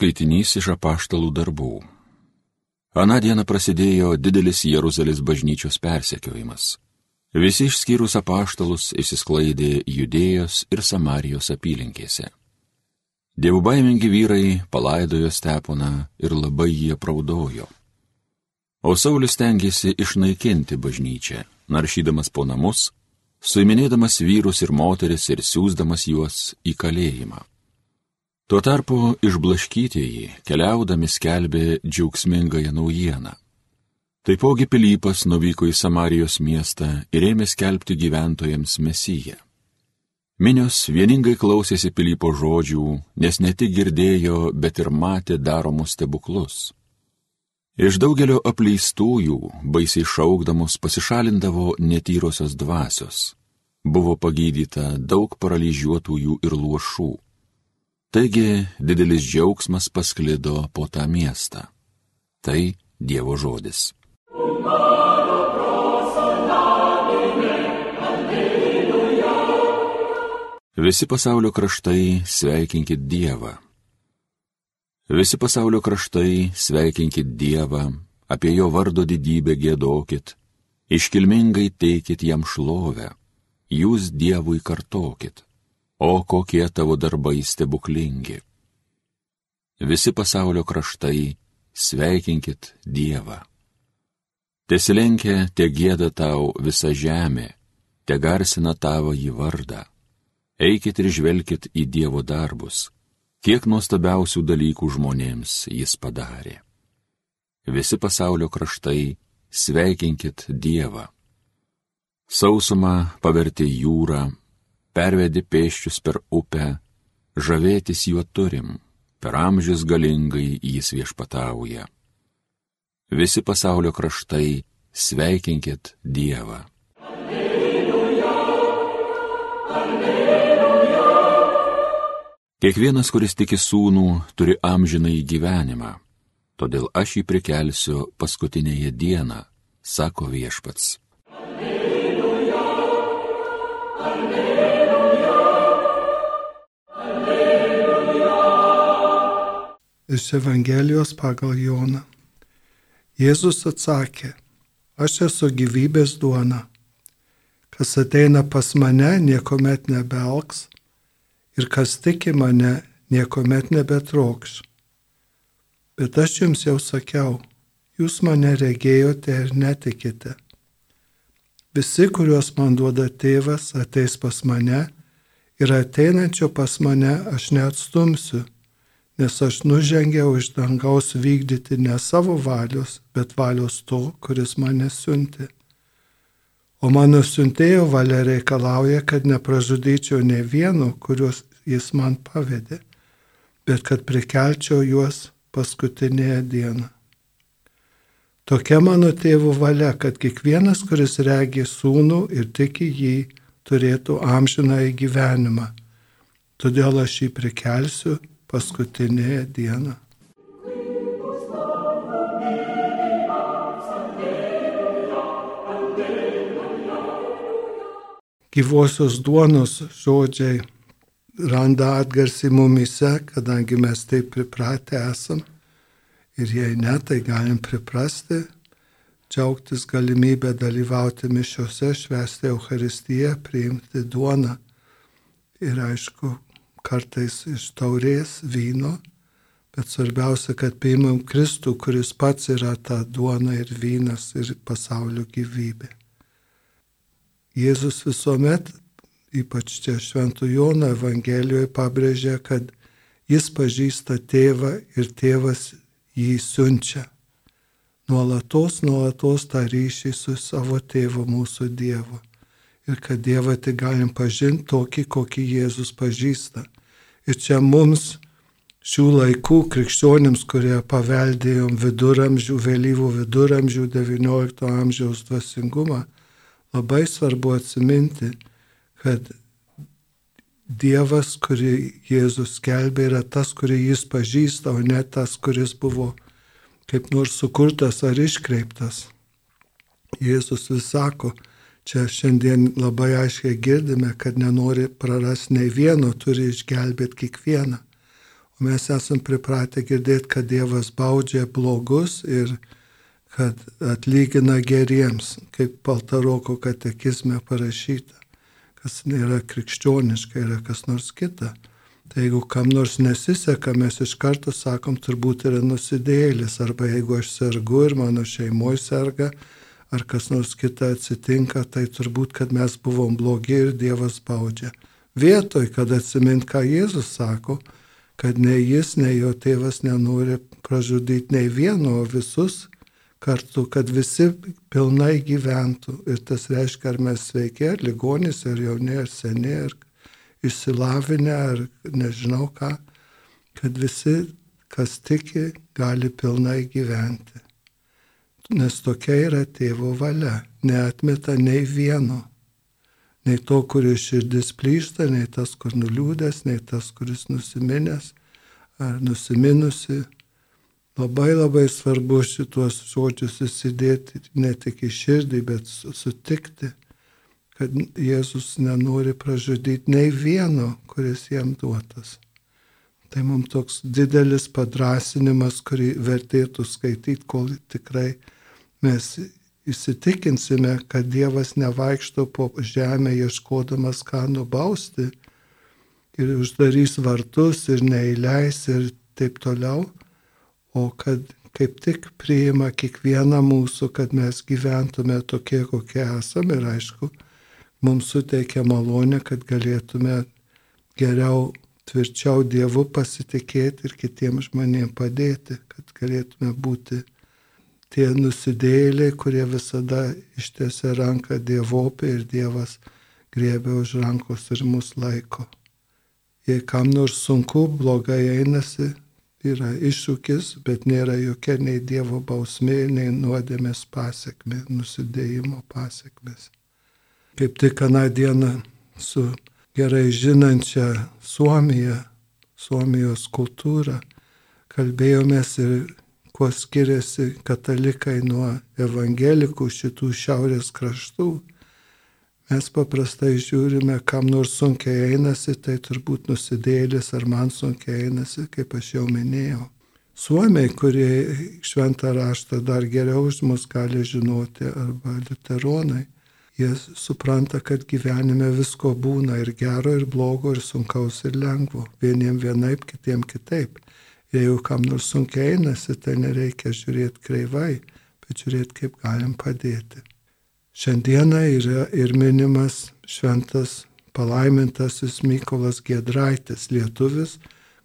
Skaitinys iš apaštalų darbų. Aną dieną prasidėjo didelis Jeruzalės bažnyčios persekiojimas. Visi išskyrus apaštalus išsisklaidė Judėjos ir Samarijos apylinkėse. Dievų baimingi vyrai palaidojo steponą ir labai jie praudojo. O Saulis tengiasi išnaikinti bažnyčią, naršydamas po namus, suiminėdamas vyrus ir moteris ir siūsdamas juos į kalėjimą. Tuo tarpu išblaškytieji keliaudami skelbė džiaugsmingąją naujieną. Taipogi Pilypas nuvyko į Samarijos miestą ir ėmė skelbti gyventojams Mesiją. Minios vieningai klausėsi Pilypo žodžių, nes ne tik girdėjo, bet ir matė daromus stebuklus. Iš daugelio apleistųjų, baisiai šaukdamus, pasišalindavo netyrosios dvasios. Buvo pagydyta daug paralyžiuotųjų ir luošų. Taigi didelis džiaugsmas pasklido po tą miestą. Tai Dievo žodis. Visi pasaulio kraštai sveikinkit Dievą. Visi pasaulio kraštai sveikinkit Dievą, apie jo vardo didybę gėdokit, iškilmingai teikit jam šlovę, jūs Dievui kartokit o kokie tavo darbai stebuklingi. Visi pasaulio kraštai, sveikinkit Dievą. Tesilenkia, te gėda tau visa žemė, te garsina tavo jį vardą. Eikit ir žvelkit į Dievo darbus, kiek nuostabiausių dalykų žmonėms jis padarė. Visi pasaulio kraštai, sveikinkit Dievą. Sausumą pavertė jūrą, pervedi pėščius per upę, žavėtis juo turim, per amžius galingai jis viešpatauja. Visi pasaulio kraštai, sveikinkit Dievą. Alleluja, alleluja. Kiekvienas, kuris tiki sūnų, turi amžiną į gyvenimą, todėl aš jį prikelsiu paskutinėje dieną, sako viešpats. Iš Evangelijos pagal Joną. Jėzus atsakė, aš esu gyvybės duona. Kas ateina pas mane, niekuomet nebelgs ir kas tiki mane, niekuomet nebetrokš. Bet aš jums jau sakiau, jūs mane regėjote ir netikite. Visi, kuriuos man duoda tėvas, ateis pas mane ir ateinančio pas mane aš neatstumsiu nes aš nužengiau iš dangaus vykdyti ne savo valios, bet valios to, kuris mane siunti. O mano siuntėjo valia reikalauja, kad nepražudyčiau ne vieno, kuriuos jis man pavedė, bet kad prikelčiau juos paskutinėje dieną. Tokia mano tėvų valia, kad kiekvienas, kuris regi sūnų ir tiki jį, turėtų amžiną į gyvenimą. Todėl aš jį prikelsiu paskutinėje dieną. Gyvosios duonos žodžiai randa atgarsį mumise, kadangi mes taip pripratę esam. Ir jei ne, tai galim priprasti, džiaugtis galimybę dalyvauti mišiuose, švęsti Euharistiją, priimti duoną. Ir aišku, kartais iš taurės vyno, bet svarbiausia, kad priimam Kristų, kuris pats yra ta duona ir vynas ir pasaulio gyvybė. Jėzus visuomet, ypač čia Šventų Jono Evangelijoje, pabrėžia, kad jis pažįsta tėvą ir tėvas jį siunčia. Nuolatos, nuolatos tą ryšį su savo tėvu mūsų Dievu ir kad Dievą tik galim pažinti tokį, kokį Jėzus pažįsta. Ir čia mums šių laikų krikščionims, kurie paveldėjom viduramžių, vėlyvų viduramžių, XIX amžiaus dvasingumą, labai svarbu atsiminti, kad Dievas, kurį Jėzus skelbė, yra tas, kurį jis pažįsta, o ne tas, kuris buvo kaip nors sukurtas ar iškreiptas. Jėzus vis sako, Čia šiandien labai aiškiai girdime, kad nenori prarasti nei vieno, turi išgelbėti kiekvieną. Mes esam pripratę girdėti, kad Dievas baudžia blogus ir kad atlygina geriems, kaip Paltaroko katekizme parašyta, kas nėra krikščioniška, yra kas nors kita. Tai jeigu kam nors nesiseka, mes iš karto sakom, turbūt yra nusidėlis, arba jeigu aš sergu ir mano šeimoje serga, ar kas nors kita atsitinka, tai turbūt, kad mes buvom blogi ir Dievas baudžia. Vietoj, kad atsimint, ką Jėzus sako, kad nei jis, nei jo tėvas nenori pražudyti nei vieno, o visus kartu, kad visi pilnai gyventų. Ir tas reiškia, ar mes sveiki, ar ligonis, ar jauni, ar seni, ar išsilavinę, ar nežinau ką, kad visi, kas tiki, gali pilnai gyventi. Nes tokia yra tėvo valia, neatmeta nei vieno nei to, kuris širdis plyšta, nei tas, kur nuliūdęs, nei tas, kuris nusiminęs ar nusiminusi. Labai labai svarbu šituos žodžius įsidėti ne tik į širdį, bet sutikti, kad Jėzus nenori pražudyti nei vieno, kuris jam duotas. Tai mums toks didelis padrasinimas, kurį vertėtų skaityti, kol tikrai mes įsitikinsime, kad Dievas nevaikšto po žemę ieškodamas ką nubausti ir uždarys vartus ir neįleis ir taip toliau, o kad kaip tik priima kiekvieną mūsų, kad mes gyventume tokie, kokie esame ir aišku, mums suteikia malonę, kad galėtume geriau, tvirčiau Dievu pasitikėti ir kitiems žmonėms padėti, kad galėtume būti tie nusidėliai, kurie visada ištiesia ranką dievopė ir Dievas griebia už rankos ir mus laiko. Jei kam nors sunku, blogai einasi, yra iššūkis, bet nėra jokia nei Dievo bausmė, nei nuodėmės pasiekmė, nusidėjimo pasiekmės. Kaip tik aną dieną su gerai žinančia Suomija, Suomijos kultūra, kalbėjomės ir kuo skiriasi katalikai nuo evangelikų šitų šiaurės kraštų. Mes paprastai žiūrime, kam nors sunkiai einasi, tai turbūt nusidėlis ar man sunkiai einasi, kaip aš jau minėjau. Suomiai, kurie šventą raštą dar geriau už mus gali žinoti, arba liuteronai, jie supranta, kad gyvenime visko būna ir gero, ir blogo, ir sunkaus, ir lengvo. Vieniem vienaip, kitiem kitaip. Jeigu kam nors sunkiai einasi, tai nereikia žiūrėti kreivai, bet žiūrėti, kaip galim padėti. Šiandieną yra ir minimas šventas palaimintasis Mykolas Gedraitis, lietuvis,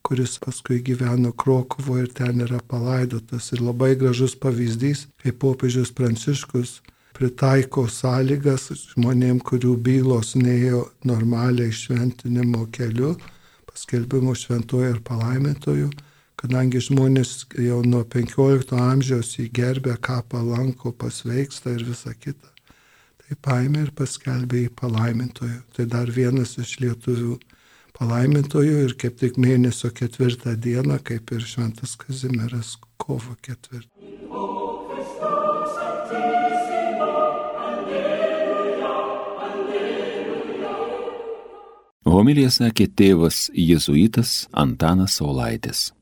kuris paskui gyveno Krokovo ir ten yra palaidotas. Ir labai gražus pavyzdys, kaip popiežius Pranciškus pritaiko sąlygas žmonėm, kurių bylos neėjo normaliai šventinimo keliu, paskelbimo šventojo ir palaimintojų kadangi žmonės jau nuo 15 amžiaus jį gerbė, ką palanko, pasveiksta ir visa kita. Tai paėmė ir paskelbė į palaimintojų. Tai dar vienas iš lietuvių palaimintojų ir kaip tik mėnesio ketvirtą dieną, kaip ir Šventas Kazimieras kovo ketvirtą. Homilija sakė tėvas jėzuitas Antanas Saulaitis.